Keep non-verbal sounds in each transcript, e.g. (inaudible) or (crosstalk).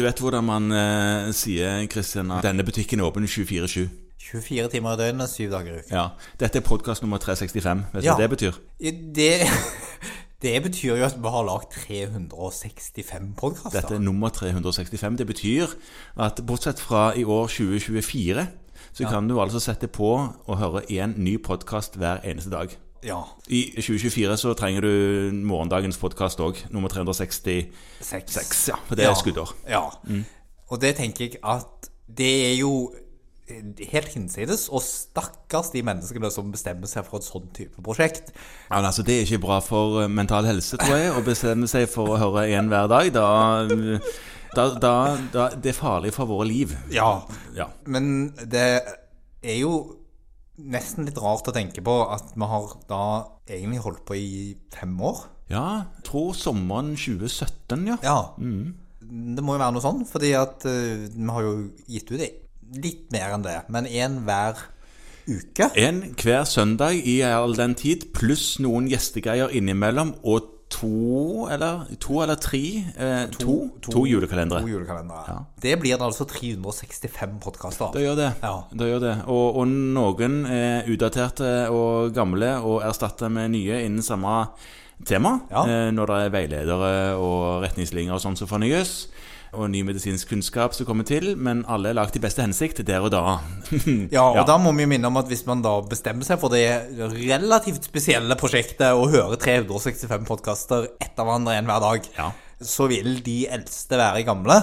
Du vet hvordan man eh, sier, Kristian, at denne butikken er åpen 24-7? 24 timer i døgnet, syv dager i uken. Ja. Dette er podkast nummer 365. Vet du Ja. hva det betyr? Det, (laughs) det betyr jo at vi har lagd 365 podkaster. Dette er nummer 365. Det betyr at bortsett fra i år 2024, så kan du altså sette på og høre én ny podkast hver eneste dag. Ja. I 2024 så trenger du morgendagens podkast òg, nummer 366. Seks. Ja, for det er Ja. skuddår. Ja. Og det tenker jeg at det er jo helt hinsides, og stakkars de menneskene som bestemmer seg for et sånn type prosjekt. Ja, men altså, Det er ikke bra for eh, mental helse, tror jeg, å bestemme seg for å høre én hver dag. Da, da, da, da Det er farlig for våre liv. Ja. Ja. Men det er jo nesten litt rart å tenke på at vi har da egentlig holdt på i fem år. ja, jeg tror sommeren 2017, ja. Ja. Det må jo være noe sånn, fordi at uh, vi har jo gitt ut litt mer enn det. Men én hver uke. En hver søndag i all den tid, pluss noen gjestegreier innimellom, og to eller, to eller tre eh, to, to, julekalendere. To julekalendere. Ja. Det blir det altså 365 podkaster. Det gjør det. Ja. det, gjør det. Og, og noen er utdaterte og gamle og erstatta med nye innen samme tema. Ja. Eh, når det er veiledere og retningslinjer og sånn som fornyes. Og ny medisinsk kunnskap som kommer til, men alle er lagt i beste hensikt der og da. (laughs) Ja, og Ja. da må vi minne om at hvis man da bestemmer seg for det relativt spesielle prosjektet å høre 365 podkaster etter hverandre en hver dag, Ja. så vil de eldste være gamle.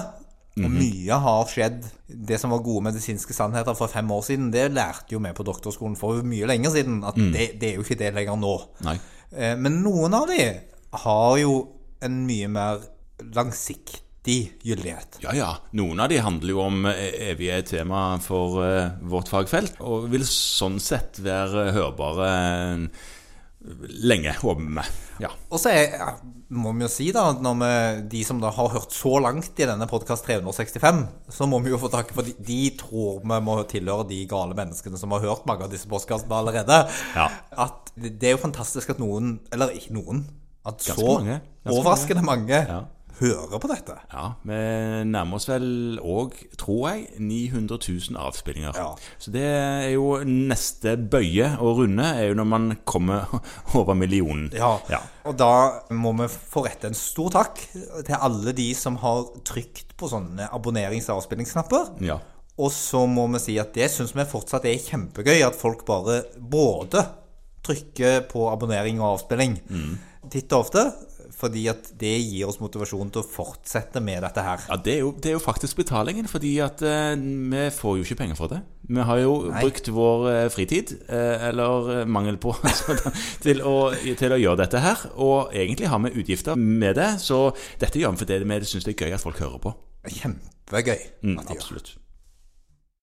Og Mhm. mye har skjedd. Det som var gode medisinske sannheter for fem år siden, det lærte jo vi på doktorskolen for mye lenger siden. At Mm. det, det er jo ikke det lenger nå. Nei. Eh, Men noen av de har jo en mye mer langsiktig gyldighet. Ja, ja. Noen av de handler jo om eh, evige tema for eh, vårt fagfelt, og vil sånn sett være hørbare eh, lenge, håper vi. Ja. Og så er, ja, må vi jo si da, når vi, de som da har hørt så langt i denne podkast 365, så må vi jo få takke for de, de tror vi må tilhøre de gale menneskene som har hørt mange av disse postkastene allerede. Ja. At det, er jo fantastisk at noen, eller ikke noen, at så mange. Overraskende mange, Ja. Hører på dette. ja. Vi nærmer oss vel òg, tror jeg, 900 000 avspillinger. Ja. Så det er jo neste bøye å runde, er jo når man kommer (laughs) over millionen. Ja. Ja. Og da må vi få rette en stor takk til alle de som har trykt på sånne abonnerings- og avspillingsknapper. Ja. Og så må vi si at det syns vi fortsatt er kjempegøy at folk bare både trykker på abonnering og avspilling titt og ofte. Fordi at det gir oss motivasjon til å fortsette med dette her. Ja, det er, jo, det er jo faktisk betalingen, fordi at eh, vi får jo ikke penger for det. Vi har jo Nei. brukt vår eh, fritid, eh, eller mangel på, (laughs) til, å, til å gjøre dette her. Og egentlig har vi utgifter med det, så dette gjør vi fordi vi syns det er gøy at folk hører på. Kjempegøy. Mm, absolutt.